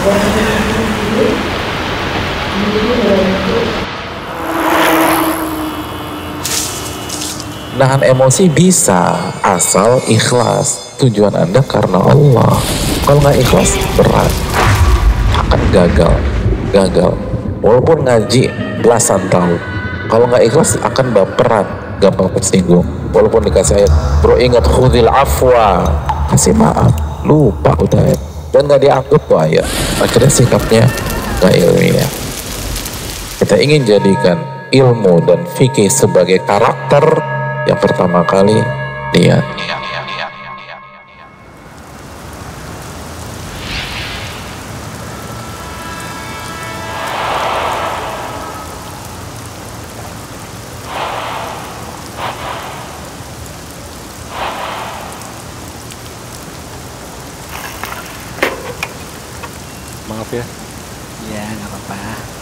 Nahan emosi bisa, asal ikhlas. Tujuan Anda karena Allah. Kalau nggak ikhlas, berat. Akan gagal. Gagal. Walaupun ngaji belasan tahun. Kalau nggak ikhlas, akan baperan. Gampang tersinggung. Walaupun dikasih ayat, bro ingat khudil afwa. Kasih maaf. Lupa udah. Dan nggak diangkut tuh ayat. Akhirnya sikapnya nggak ilmiah. Kita ingin jadikan ilmu dan fikih sebagai karakter yang pertama kali lihat. Maaf ya. Ya nggak apa-apa.